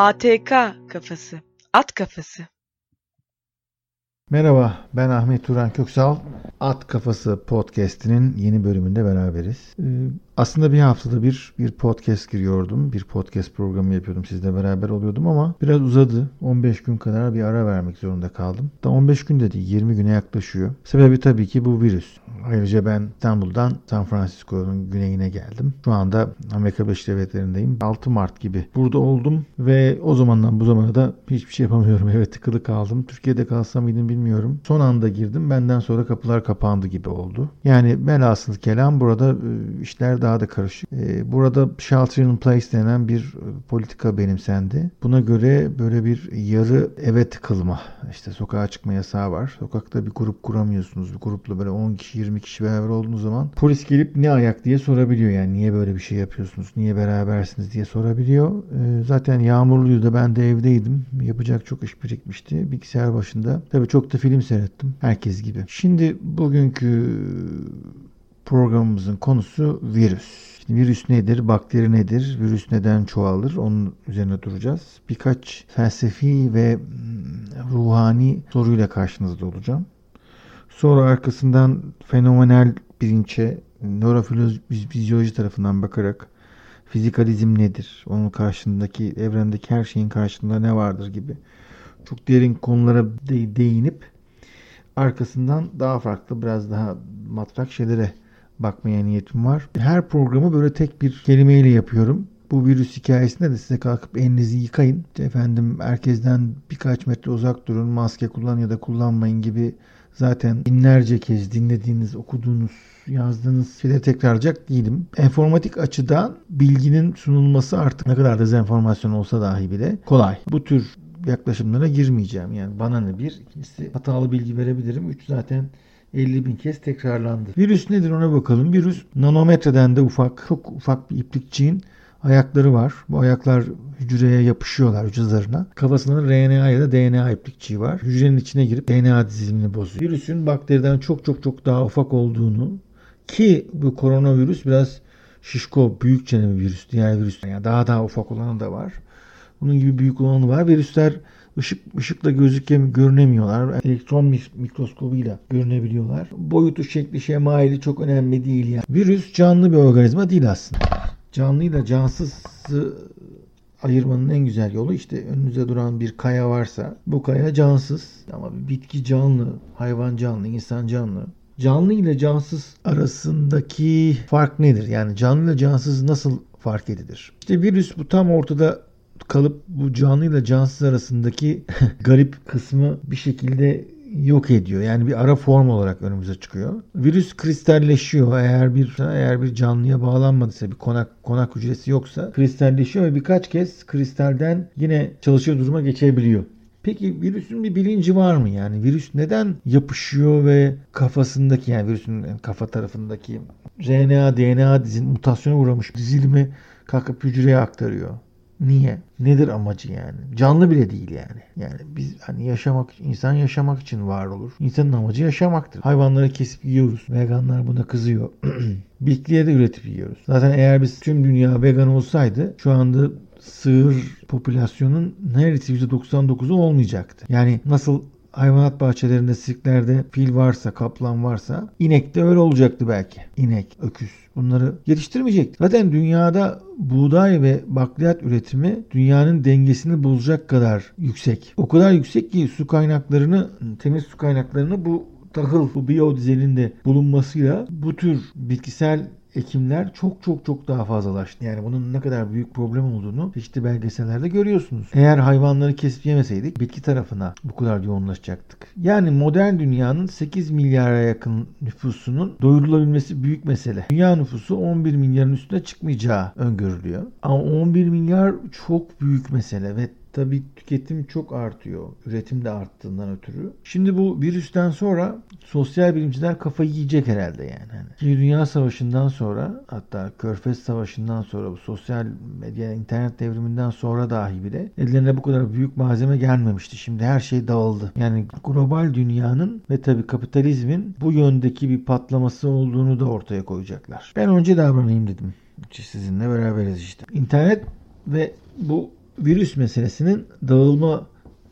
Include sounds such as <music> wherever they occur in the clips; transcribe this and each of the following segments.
ATK kafası, at kafası. Merhaba, ben Ahmet Turan Köksal. At Kafası podcast'inin yeni bölümünde beraberiz. Aslında bir haftada bir bir podcast giriyordum. Bir podcast programı yapıyordum. Sizle beraber oluyordum ama biraz uzadı. 15 gün kadar bir ara vermek zorunda kaldım. Da 15 gün de değil, 20 güne yaklaşıyor. Sebebi tabii ki bu virüs. Ayrıca ben İstanbul'dan San Francisco'nun güneyine geldim. Şu anda Amerika Birleşik Devletleri'ndeyim. 6 Mart gibi burada oldum ve o zamandan bu zamana da hiçbir şey yapamıyorum. <laughs> Evet tıkılı kaldım. Türkiye'de kalsam mıydım bilmiyorum. Son anda girdim. Benden sonra kapılar kapandı gibi oldu. Yani velhasıl kelam burada e, daha da karışık. E, burada shelter in place denen bir e, politika benimsendi. Buna göre böyle bir yarı eve tıkılma. İşte sokağa çıkma yasağı var. Sokakta bir grup kuramıyorsunuz. Bir grupla böyle 10 kişi 20 kişi beraber olduğunuz zaman polis gelip ne ayak diye sorabiliyor. Yani niye böyle bir şey yapıyorsunuz? Niye berabersiniz diye sorabiliyor. Zaten yağmurluydu. Ben de evdeydim. Yapacak çok iş birikmişti. Bilgisayar başında. Tabii çok da film seyrettim. Herkes gibi. Şimdi bugünkü programımızın konusu virüs. Şimdi virüs nedir, bakteri nedir, virüs neden çoğalır onun üzerine duracağız. Birkaç felsefi ve ruhani soruyla karşınızda olacağım. Sonra arkasından fenomenal bilinçe, nörofizyoloji tarafından bakarak fizikalizm nedir, onun karşındaki, evrendeki her şeyin karşında ne vardır gibi çok derin konulara de, değinip arkasından daha farklı biraz daha matrak şeylere bakmaya niyetim var. Her programı böyle tek bir kelimeyle yapıyorum. Bu virüs hikayesinde de size kalkıp elinizi yıkayın. Efendim herkesten birkaç metre uzak durun. Maske kullan ya da kullanmayın gibi zaten binlerce kez dinlediğiniz, okuduğunuz, yazdığınız şeyleri tekrarlayacak değilim. Enformatik açıdan bilginin sunulması artık ne kadar dezenformasyon olsa dahi bile kolay. Bu tür yaklaşımlara girmeyeceğim. Yani bana ne bir, ikincisi hatalı bilgi verebilirim. Üç zaten 50 bin kez tekrarlandı. Virüs nedir ona bakalım. Virüs nanometreden de ufak, çok ufak bir iplikçiğin ayakları var. Bu ayaklar hücreye yapışıyorlar hücre zarına. Kafasında RNA ya da DNA iplikçiği var. Hücrenin içine girip DNA dizilimini bozuyor. Virüsün bakteriden çok çok çok daha ufak olduğunu ki bu koronavirüs biraz şişko, büyük çene bir virüs. Diğer virüs yani daha daha ufak olanı da var. Bunun gibi büyük olanı var. Virüsler ışık ışıkla gözükem görünemiyorlar. Elektron mikroskobuyla görünebiliyorlar. Boyutu, şekli, şemali çok önemli değil yani. Virüs canlı bir organizma değil aslında. Canlıyla cansız ayırmanın en güzel yolu işte önünüze duran bir kaya varsa bu kaya cansız ama bitki canlı, hayvan canlı, insan canlı. Canlı ile cansız arasındaki fark nedir? Yani canlı ile cansız nasıl fark edilir? İşte virüs bu tam ortada kalıp bu canlı ile cansız arasındaki <laughs> garip kısmı bir şekilde yok ediyor. Yani bir ara form olarak önümüze çıkıyor. Virüs kristalleşiyor. Eğer bir eğer bir canlıya bağlanmadıysa bir konak konak hücresi yoksa kristalleşiyor ve birkaç kez kristalden yine çalışır duruma geçebiliyor. Peki virüsün bir bilinci var mı? Yani virüs neden yapışıyor ve kafasındaki yani virüsün kafa tarafındaki RNA, DNA dizin mutasyona uğramış dizilimi kalkıp hücreye aktarıyor? Niye? Nedir amacı yani? Canlı bile değil yani. Yani biz hani yaşamak, insan yaşamak için var olur. İnsanın amacı yaşamaktır. Hayvanları kesip yiyoruz. Veganlar buna kızıyor. <clears throat> Bitkiye de üretip yiyoruz. Zaten eğer biz tüm dünya vegan olsaydı şu anda sığır popülasyonun neredeyse %99'u olmayacaktı. Yani nasıl hayvanat bahçelerinde, sirklerde fil varsa, kaplan varsa inek de öyle olacaktı belki. İnek, öküz bunları yetiştirmeyecekti. Zaten dünyada buğday ve bakliyat üretimi dünyanın dengesini bozacak kadar yüksek. O kadar yüksek ki su kaynaklarını, temiz su kaynaklarını bu tahıl, bu biyodizelin de bulunmasıyla bu tür bitkisel ekimler çok çok çok daha fazlalaştı. Yani bunun ne kadar büyük problem olduğunu çeşitli belgesellerde görüyorsunuz. Eğer hayvanları kesip yemeseydik bitki tarafına bu kadar yoğunlaşacaktık. Yani modern dünyanın 8 milyara yakın nüfusunun doyurulabilmesi büyük mesele. Dünya nüfusu 11 milyarın üstüne çıkmayacağı öngörülüyor. Ama 11 milyar çok büyük mesele ve Tabii tüketim çok artıyor. Üretim de arttığından ötürü. Şimdi bu virüsten sonra sosyal bilimciler kafayı yiyecek herhalde yani. Hani Dünya Savaşı'ndan sonra hatta Körfez Savaşı'ndan sonra bu sosyal medya internet devriminden sonra dahi bile ellerine bu kadar büyük malzeme gelmemişti. Şimdi her şey dağıldı. Yani global dünyanın ve tabii kapitalizmin bu yöndeki bir patlaması olduğunu da ortaya koyacaklar. Ben önce davranayım dedim. Sizinle beraberiz işte. İnternet ve bu virüs meselesinin dağılma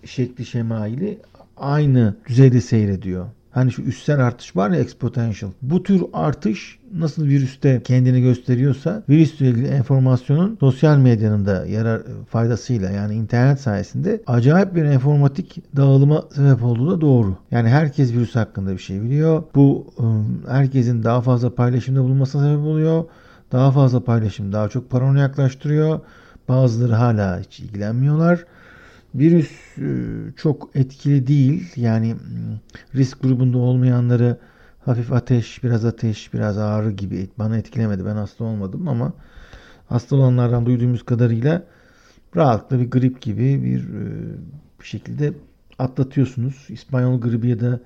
şekli şemaili aynı düzeyde seyrediyor. Hani şu üstsel artış var ya exponential. Bu tür artış nasıl virüste kendini gösteriyorsa virüsle ilgili enformasyonun sosyal medyanın da yarar faydasıyla yani internet sayesinde acayip bir informatik dağılıma sebep olduğu da doğru. Yani herkes virüs hakkında bir şey biliyor. Bu herkesin daha fazla paylaşımda bulunmasına sebep oluyor. Daha fazla paylaşım daha çok paranoya yaklaştırıyor. Bazıları hala hiç ilgilenmiyorlar. Virüs e, çok etkili değil. Yani risk grubunda olmayanları hafif ateş, biraz ateş, biraz ağrı gibi bana etkilemedi. Ben hasta olmadım ama hasta olanlardan duyduğumuz kadarıyla rahatlıkla bir grip gibi bir, e, bir şekilde atlatıyorsunuz. İspanyol gribi ya da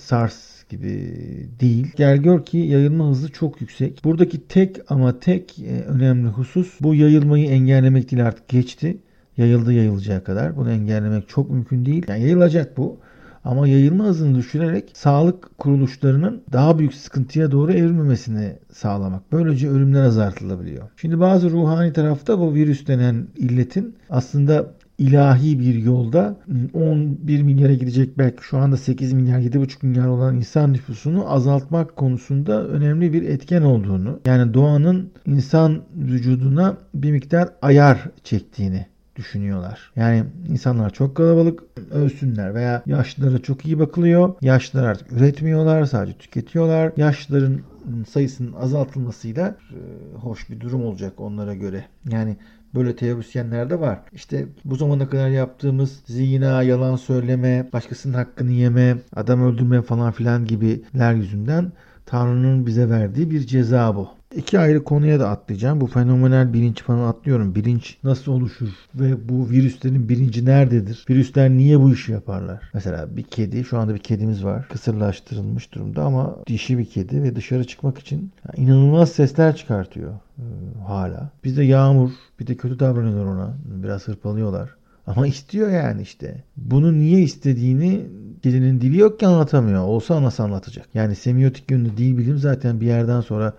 SARS gibi değil. Gel gör ki yayılma hızı çok yüksek. Buradaki tek ama tek önemli husus bu yayılmayı engellemek değil artık geçti yayıldı yayılacağı kadar. Bunu engellemek çok mümkün değil. Yani yayılacak bu. Ama yayılma hızını düşürerek sağlık kuruluşlarının daha büyük sıkıntıya doğru evrilmemesini sağlamak. Böylece ölümler azaltılabiliyor. Şimdi bazı ruhani tarafta bu virüs denen illetin aslında ilahi bir yolda 11 milyara gidecek belki şu anda 8 milyar 7,5 milyar olan insan nüfusunu azaltmak konusunda önemli bir etken olduğunu yani doğanın insan vücuduna bir miktar ayar çektiğini düşünüyorlar. Yani insanlar çok kalabalık ölsünler veya yaşlılara çok iyi bakılıyor. Yaşlılar artık üretmiyorlar sadece tüketiyorlar. Yaşlıların sayısının azaltılmasıyla e, hoş bir durum olacak onlara göre. Yani Böyle teorisyenler de var. İşte bu zamana kadar yaptığımız zina, yalan söyleme, başkasının hakkını yeme, adam öldürme falan filan gibiler yüzünden Tanrı'nın bize verdiği bir ceza bu. İki ayrı konuya da atlayacağım. Bu fenomenal bilinç falan atlıyorum. Bilinç nasıl oluşur ve bu virüslerin bilinci nerededir? Virüsler niye bu işi yaparlar? Mesela bir kedi, şu anda bir kedimiz var. Kısırlaştırılmış durumda ama dişi bir kedi ve dışarı çıkmak için inanılmaz sesler çıkartıyor e, hala. Bizde yağmur, bir de kötü davranıyorlar ona. Biraz hırpalıyorlar. Ama istiyor yani işte. Bunu niye istediğini kedinin dili yok ki anlatamıyor. Olsa nasıl anlatacak? Yani semiotik yönlü dil bilim zaten bir yerden sonra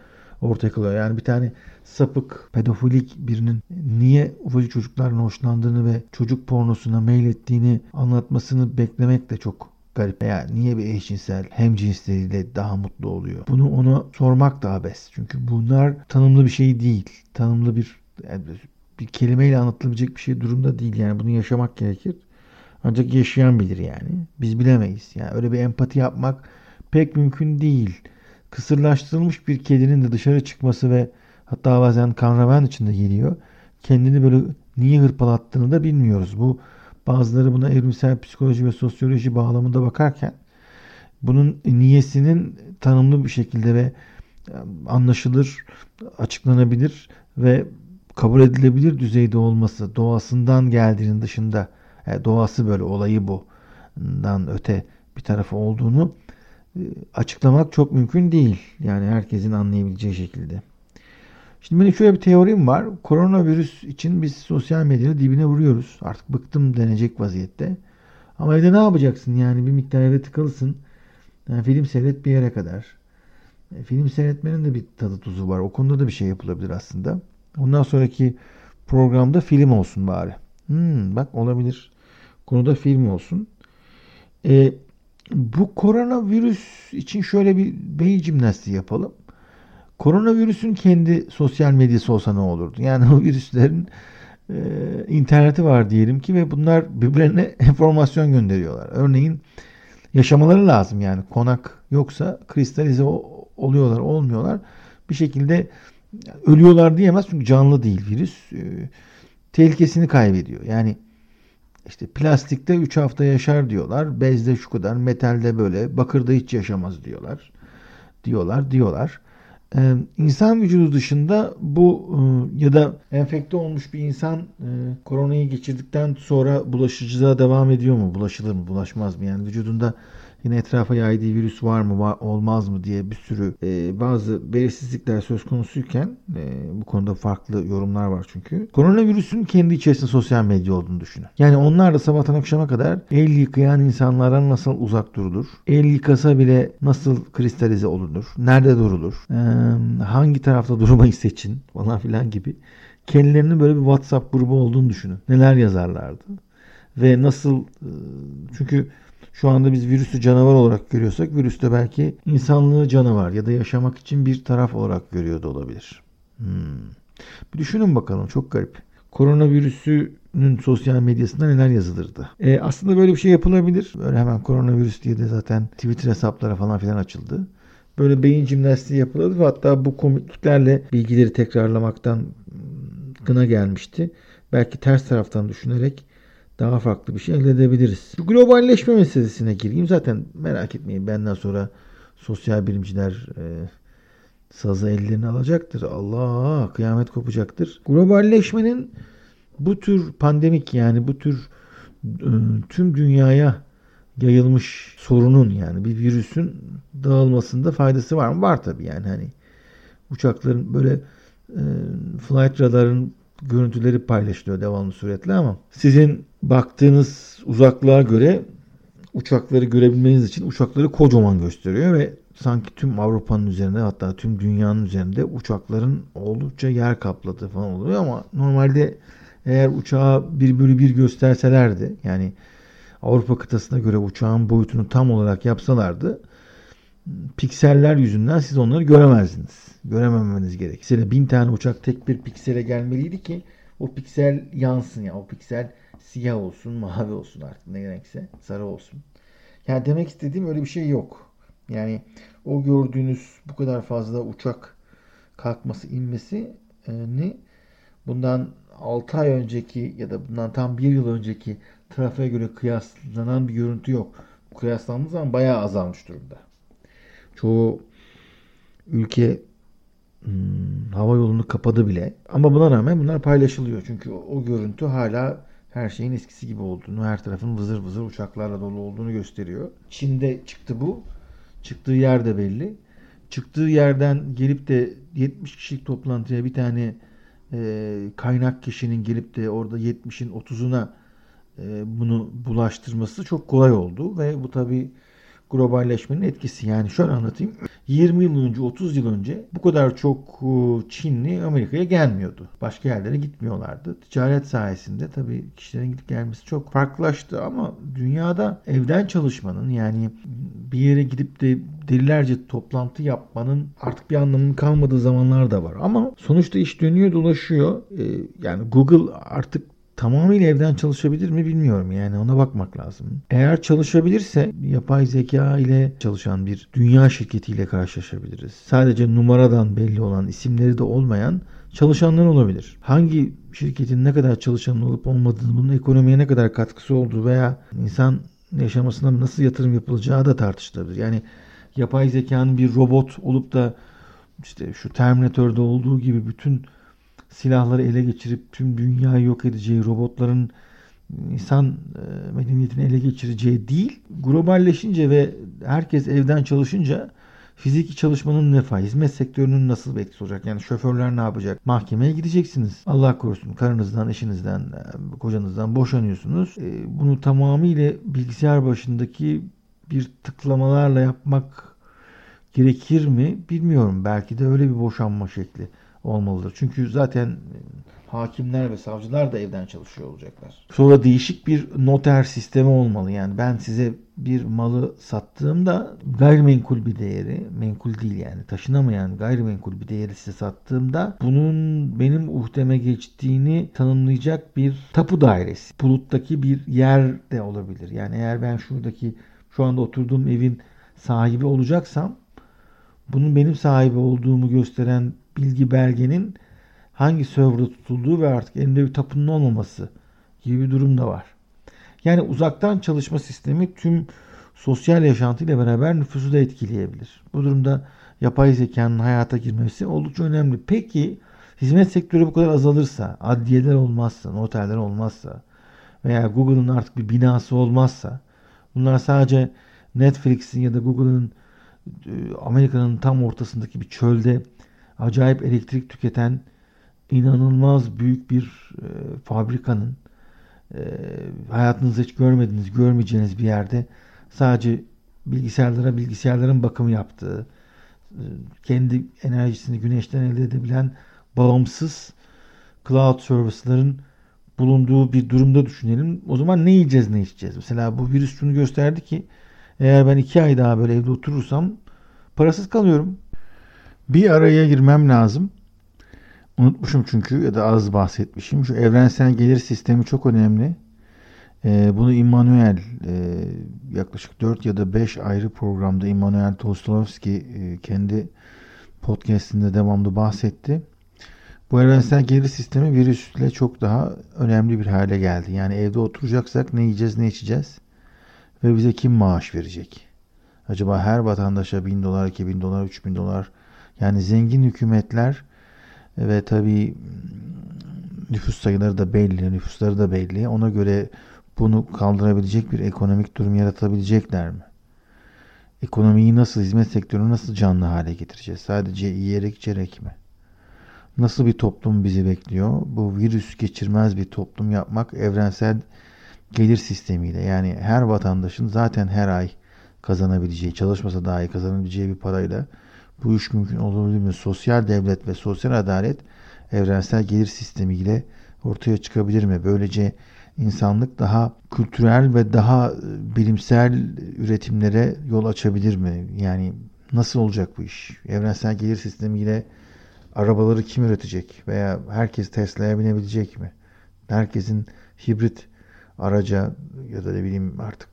ortaya kalıyor. Yani bir tane sapık, pedofilik birinin niye ufacık çocuklarla hoşlandığını ve çocuk pornosuna meylettiğini anlatmasını beklemek de çok garip. Yani niye bir eşcinsel hem cinsleriyle daha mutlu oluyor? Bunu ona sormak da abes. Çünkü bunlar tanımlı bir şey değil. Tanımlı bir yani bir kelimeyle anlatılabilecek bir şey durumda değil. Yani bunu yaşamak gerekir. Ancak yaşayan bilir yani. Biz bilemeyiz. Yani öyle bir empati yapmak pek mümkün değil kısırlaştırılmış bir kedinin de dışarı çıkması ve hatta bazen kan revan içinde geliyor. Kendini böyle niye hırpalattığını da bilmiyoruz. Bu bazıları buna evrimsel psikoloji ve sosyoloji bağlamında bakarken bunun niyesinin tanımlı bir şekilde ve e, anlaşılır, açıklanabilir ve kabul edilebilir düzeyde olması doğasından geldiğinin dışında yani e, doğası böyle olayı bu öte bir tarafı olduğunu açıklamak çok mümkün değil. Yani herkesin anlayabileceği şekilde. Şimdi benim şöyle bir teorim var. Koronavirüs için biz sosyal medyada dibine vuruyoruz. Artık bıktım denecek vaziyette. Ama evde ne yapacaksın? Yani bir miktar evde tıkalısın. Yani film seyret bir yere kadar. E, film seyretmenin de bir tadı tuzu var. O konuda da bir şey yapılabilir aslında. Ondan sonraki programda film olsun bari. Hmm, bak olabilir. Konuda film olsun. E, bu koronavirüs için şöyle bir beyin jimnastiği yapalım. Koronavirüsün kendi sosyal medyası olsa ne olurdu? Yani <laughs> o virüslerin e, interneti var diyelim ki ve bunlar birbirlerine <laughs> enformasyon gönderiyorlar. Örneğin yaşamaları lazım yani konak yoksa kristalize oluyorlar olmuyorlar. Bir şekilde ölüyorlar diyemez çünkü canlı değil virüs. E, tehlikesini kaybediyor. Yani işte plastikte 3 hafta yaşar diyorlar. Bezde şu kadar, metalde böyle, bakırda hiç yaşamaz diyorlar. Diyorlar, diyorlar. Ee, insan vücudu dışında bu e, ya da enfekte olmuş bir insan e, koronayı geçirdikten sonra bulaşıcılığa devam ediyor mu? Bulaşılır mı? Bulaşmaz mı? Yani vücudunda yine etrafa yaydığı virüs var mı var, olmaz mı diye bir sürü e, bazı belirsizlikler söz konusuyken e, bu konuda farklı yorumlar var çünkü. Koronavirüsün kendi içerisinde sosyal medya olduğunu düşünün. Yani onlar da sabahtan akşama kadar el yıkayan insanlardan nasıl uzak durulur? El yıkasa bile nasıl kristalize olunur? Nerede durulur? E, hangi tarafta durmayı seçin <laughs> falan filan gibi. Kendilerinin böyle bir WhatsApp grubu olduğunu düşünün. Neler yazarlardı? Ve nasıl e, çünkü şu anda biz virüsü canavar olarak görüyorsak virüs de belki insanlığı canavar ya da yaşamak için bir taraf olarak görüyor da olabilir. Hmm. Bir düşünün bakalım çok garip. Koronavirüsünün sosyal medyasında neler yazılırdı? E, aslında böyle bir şey yapılabilir. Böyle hemen koronavirüs diye de zaten Twitter hesapları falan filan açıldı. Böyle beyin jimnastiği yapılırdı ve hatta bu komikliklerle bilgileri tekrarlamaktan gına gelmişti. Belki ters taraftan düşünerek daha farklı bir şey elde edebiliriz. Şu globalleşme meselesine gireyim. Zaten merak etmeyin benden sonra sosyal bilimciler e, sazı ellerine alacaktır. Allah kıyamet kopacaktır. Globalleşmenin bu tür pandemik yani bu tür e, tüm dünyaya yayılmış sorunun yani bir virüsün dağılmasında faydası var mı? Var tabii yani hani uçakların böyle e, flight radarın görüntüleri paylaşılıyor devamlı suretle ama sizin baktığınız uzaklığa göre uçakları görebilmeniz için uçakları kocaman gösteriyor ve sanki tüm Avrupa'nın üzerinde hatta tüm dünyanın üzerinde uçakların oldukça yer kapladığı falan oluyor. Ama normalde eğer uçağı bir bölü bir gösterselerdi yani Avrupa kıtasına göre uçağın boyutunu tam olarak yapsalardı pikseller yüzünden siz onları göremezdiniz. Görememeniz gerek. Mesela bin tane uçak tek bir piksele gelmeliydi ki o piksel yansın ya. O piksel siyah olsun, mavi olsun artık ne renkse sarı olsun. Yani demek istediğim öyle bir şey yok. Yani o gördüğünüz bu kadar fazla uçak kalkması inmesi ni bundan 6 ay önceki ya da bundan tam 1 yıl önceki trafiğe göre kıyaslanan bir görüntü yok. Kıyaslandığı zaman bayağı azalmış durumda. Çoğu ülke hmm, hava yolunu kapadı bile. Ama buna rağmen bunlar paylaşılıyor. Çünkü o, o görüntü hala her şeyin eskisi gibi olduğunu, her tarafın vızır vızır uçaklarla dolu olduğunu gösteriyor. Çin'de çıktı bu. Çıktığı yer de belli. Çıktığı yerden gelip de 70 kişilik toplantıya bir tane e, kaynak kişinin gelip de orada 70'in 30'una e, bunu bulaştırması çok kolay oldu ve bu tabi globalleşmenin etkisi. Yani şöyle anlatayım. 20 yıl önce, 30 yıl önce bu kadar çok e, Çinli Amerika'ya gelmiyordu. Başka yerlere gitmiyorlardı. Ticaret sayesinde tabii kişilerin gidip gelmesi çok farklılaştı ama dünyada evden çalışmanın yani bir yere gidip de delilerce toplantı yapmanın artık bir anlamının kalmadığı zamanlar da var. Ama sonuçta iş dönüyor dolaşıyor. Ee, yani Google artık tamamıyla evden çalışabilir mi bilmiyorum yani ona bakmak lazım. Eğer çalışabilirse yapay zeka ile çalışan bir dünya şirketiyle karşılaşabiliriz. Sadece numaradan belli olan isimleri de olmayan çalışanlar olabilir. Hangi şirketin ne kadar çalışan olup olmadığını, bunun ekonomiye ne kadar katkısı olduğu veya insan yaşamasına nasıl yatırım yapılacağı da tartışılabilir. Yani yapay zekanın bir robot olup da işte şu Terminator'da olduğu gibi bütün silahları ele geçirip tüm dünyayı yok edeceği, robotların insan e, medeniyetini ele geçireceği değil. Globalleşince ve herkes evden çalışınca fiziki çalışmanın ne fayda, hizmet sektörünün nasıl bir etkisi olacak? Yani şoförler ne yapacak? Mahkemeye gideceksiniz. Allah korusun karınızdan, eşinizden, e, kocanızdan boşanıyorsunuz. E, bunu tamamıyla bilgisayar başındaki bir tıklamalarla yapmak gerekir mi bilmiyorum. Belki de öyle bir boşanma şekli olmalıdır. Çünkü zaten e, hakimler ve savcılar da evden çalışıyor olacaklar. Sonra değişik bir noter sistemi olmalı. Yani ben size bir malı sattığımda gayrimenkul bir değeri, menkul değil yani taşınamayan gayrimenkul bir değeri size sattığımda bunun benim uhdeme geçtiğini tanımlayacak bir tapu dairesi. Buluttaki bir yer de olabilir. Yani eğer ben şuradaki şu anda oturduğum evin sahibi olacaksam bunun benim sahibi olduğumu gösteren bilgi belgenin hangi serverda tutulduğu ve artık elinde bir tapunun olmaması gibi bir durum da var. Yani uzaktan çalışma sistemi tüm sosyal yaşantıyla beraber nüfusu da etkileyebilir. Bu durumda yapay zekanın hayata girmesi oldukça önemli. Peki hizmet sektörü bu kadar azalırsa, adliyeler olmazsa, noterler olmazsa veya Google'ın artık bir binası olmazsa bunlar sadece Netflix'in ya da Google'ın Amerika'nın tam ortasındaki bir çölde acayip elektrik tüketen inanılmaz büyük bir e, fabrikanın e, hayatınızda hiç görmediğiniz, görmeyeceğiniz bir yerde sadece bilgisayarlara bilgisayarların bakımı yaptığı, e, kendi enerjisini güneşten elde edebilen bağımsız cloud service'ların bulunduğu bir durumda düşünelim. O zaman ne yiyeceğiz ne içeceğiz? Mesela bu virüs şunu gösterdi ki eğer ben iki ay daha böyle evde oturursam parasız kalıyorum. Bir araya girmem lazım. Unutmuşum çünkü ya da az bahsetmişim. Şu evrensel gelir sistemi çok önemli. Ee, bunu Immanuel e, yaklaşık 4 ya da 5 ayrı programda Immanuel Tolstoyevski e, kendi podcastinde devamlı bahsetti. Bu evrensel gelir sistemi virüsle çok daha önemli bir hale geldi. Yani evde oturacaksak ne yiyeceğiz ne içeceğiz ve bize kim maaş verecek? Acaba her vatandaşa 1000 dolar, 2000 dolar, 3000 dolar yani zengin hükümetler ve tabii nüfus sayıları da belli, nüfusları da belli. Ona göre bunu kaldırabilecek bir ekonomik durum yaratabilecekler mi? Ekonomiyi nasıl, hizmet sektörünü nasıl canlı hale getireceğiz? Sadece yiyerek içerek mi? Nasıl bir toplum bizi bekliyor? Bu virüs geçirmez bir toplum yapmak evrensel gelir sistemiyle yani her vatandaşın zaten her ay kazanabileceği, çalışmasa dahi kazanabileceği bir parayla bu iş mümkün olabilir mi? Sosyal devlet ve sosyal adalet evrensel gelir sistemiyle ortaya çıkabilir mi? Böylece insanlık daha kültürel ve daha e, bilimsel üretimlere yol açabilir mi? Yani nasıl olacak bu iş? Evrensel gelir sistemiyle arabaları kim üretecek? Veya herkes Tesla'ya binebilecek mi? Herkesin hibrit araca ya da ne bileyim artık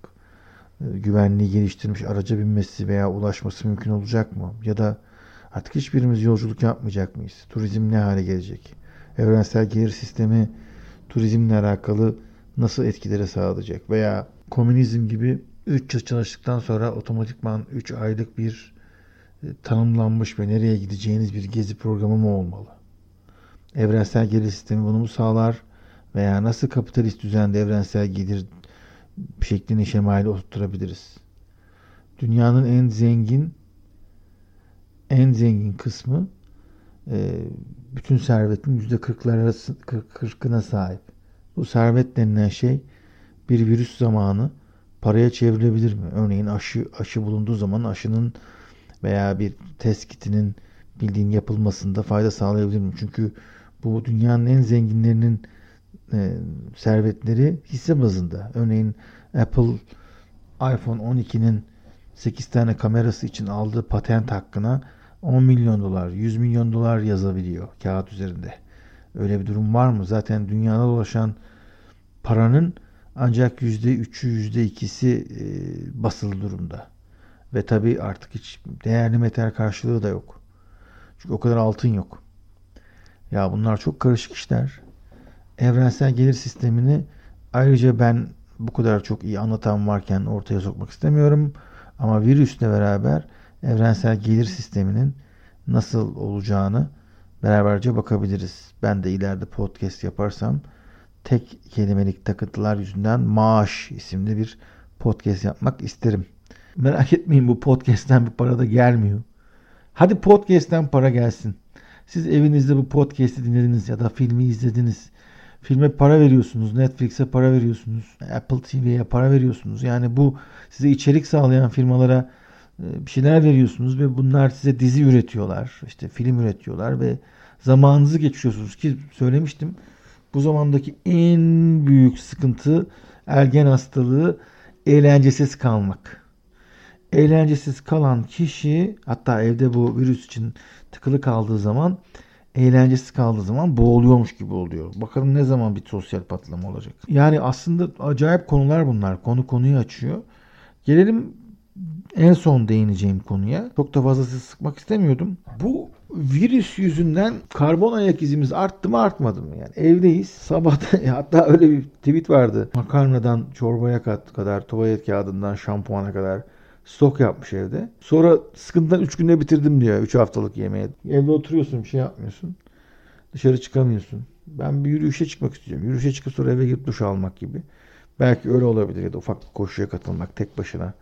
e, güvenliği geliştirmiş araca binmesi veya ulaşması mümkün olacak mı? Ya da artık hiçbirimiz yolculuk yapmayacak mıyız? Turizm ne hale gelecek? Evrensel gelir sistemi turizmle alakalı nasıl etkilere sağlayacak? Veya komünizm gibi 3 yıl çalıştıktan sonra otomatikman 3 aylık bir e, tanımlanmış ve nereye gideceğiniz bir gezi programı mı olmalı? Evrensel gelir sistemi bunu mu sağlar? Veya nasıl kapitalist düzende evrensel gelir şeklini şemali oturtturabiliriz? Dünyanın en zengin en zengin kısmı e, bütün servetin yüzde kırkına sahip. Bu servet denilen şey bir virüs zamanı paraya çevrilebilir mi? Örneğin aşı aşı bulunduğu zaman aşının veya bir test kitinin bildiğin yapılmasında fayda sağlayabilir mi? Çünkü bu dünyanın en zenginlerinin e, servetleri hisse bazında. Örneğin Apple iPhone 12'nin 8 tane kamerası için aldığı patent hakkına 10 milyon dolar, 100 milyon dolar yazabiliyor kağıt üzerinde. Öyle bir durum var mı? Zaten dünyada dolaşan paranın ancak %3'ü %2'si e, basılı durumda. Ve tabii artık hiç değerli metal karşılığı da yok. Çünkü o kadar altın yok. Ya bunlar çok karışık işler. Evrensel gelir sistemini ayrıca ben bu kadar çok iyi anlatan varken ortaya sokmak istemiyorum. Ama virüsle beraber evrensel gelir sisteminin nasıl olacağını beraberce bakabiliriz. Ben de ileride podcast yaparsam tek kelimelik takıntılar yüzünden maaş isimli bir podcast yapmak isterim. Merak etmeyin bu podcast'ten bir para da gelmiyor. Hadi podcast'ten para gelsin. Siz evinizde bu podcast'i dinlediniz ya da filmi izlediniz. Filme para veriyorsunuz, Netflix'e para veriyorsunuz, Apple TV'ye para veriyorsunuz. Yani bu size içerik sağlayan firmalara e, bir şeyler veriyorsunuz ve bunlar size dizi üretiyorlar. işte film üretiyorlar ve zamanınızı geçiyorsunuz ki söylemiştim. Bu zamandaki en büyük sıkıntı ergen hastalığı eğlencesiz kalmak. Eğlencesiz kalan kişi hatta evde bu virüs için tıkılı kaldığı zaman eğlencesiz kaldığı zaman boğuluyormuş gibi oluyor. Bakalım ne zaman bir sosyal patlama olacak. Yani aslında acayip konular bunlar. Konu konuyu açıyor. Gelelim en son değineceğim konuya. Çok da fazla sıkmak istemiyordum. Bu virüs yüzünden karbon ayak izimiz arttı mı artmadı mı? Yani evdeyiz. Sabahta <laughs> hatta öyle bir tweet vardı. Makarnadan çorbaya kadar, tuvalet kağıdından şampuana kadar stok yapmış evde. Sonra sıkıntıdan 3 günde bitirdim diyor 3 haftalık yemeği. Evde oturuyorsun bir şey yapmıyorsun. Dışarı çıkamıyorsun. Ben bir yürüyüşe çıkmak istiyorum. Yürüyüşe çıkıp sonra eve girip duş almak gibi. Belki öyle olabilir ya da ufak bir koşuya katılmak tek başına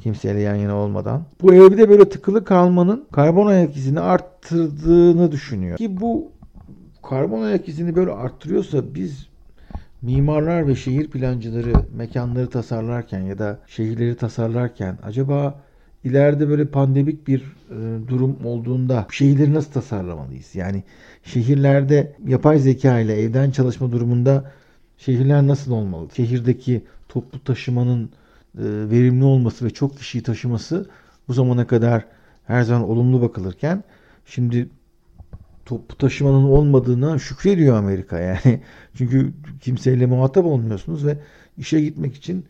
kimseyle yan yana olmadan. Bu evde böyle tıkılı kalmanın karbon ayak izini arttırdığını düşünüyor. Ki bu karbon ayak izini böyle arttırıyorsa biz mimarlar ve şehir plancıları mekanları tasarlarken ya da şehirleri tasarlarken acaba ileride böyle pandemik bir e, durum olduğunda şehirleri nasıl tasarlamalıyız? Yani şehirlerde yapay zeka ile evden çalışma durumunda şehirler nasıl olmalı? Şehirdeki toplu taşımanın e, verimli olması ve çok kişiyi taşıması bu zamana kadar her zaman olumlu bakılırken şimdi toplu taşımanın olmadığına şükrediyor Amerika yani. <laughs> Çünkü kimseyle muhatap olmuyorsunuz ve işe gitmek için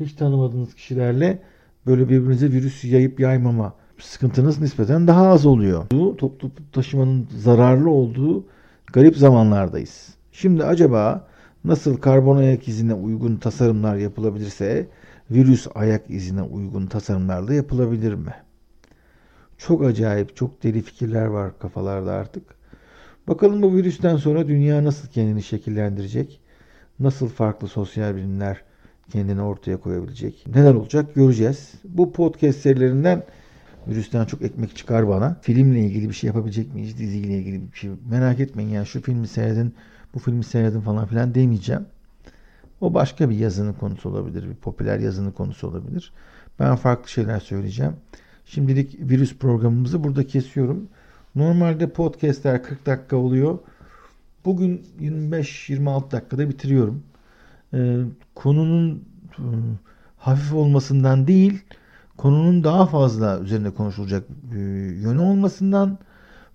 hiç tanımadığınız kişilerle böyle birbirinize virüs yayıp yaymama sıkıntınız nispeten daha az oluyor. Bu toplu taşımanın zararlı olduğu garip zamanlardayız. Şimdi acaba nasıl karbon ayak izine uygun tasarımlar yapılabilirse virüs ayak izine uygun tasarımlar da yapılabilir mi? Çok acayip, çok deli fikirler var kafalarda artık. Bakalım bu virüsten sonra dünya nasıl kendini şekillendirecek? Nasıl farklı sosyal bilimler kendini ortaya koyabilecek? Neler olacak göreceğiz. Bu podcast serilerinden virüsten çok ekmek çıkar bana. Filmle ilgili bir şey yapabilecek miyiz? Diziyle ilgili bir şey. Merak etmeyin ya şu filmi seyredin, bu filmi seyredin falan filan demeyeceğim. O başka bir yazının konusu olabilir. Bir popüler yazının konusu olabilir. Ben farklı şeyler söyleyeceğim. Şimdilik virüs programımızı burada kesiyorum. Normalde podcastler 40 dakika oluyor. Bugün 25-26 dakikada bitiriyorum. Ee, konunun e, hafif olmasından değil, konunun daha fazla üzerinde konuşulacak e, yönü olmasından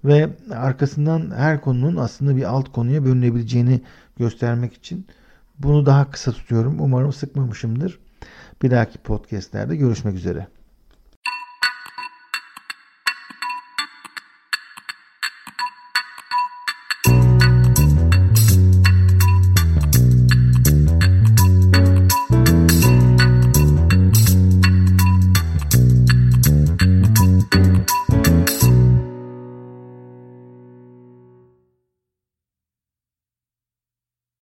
ve arkasından her konunun aslında bir alt konuya bölünebileceğini göstermek için bunu daha kısa tutuyorum. Umarım sıkmamışımdır. Bir dahaki podcastlerde görüşmek üzere.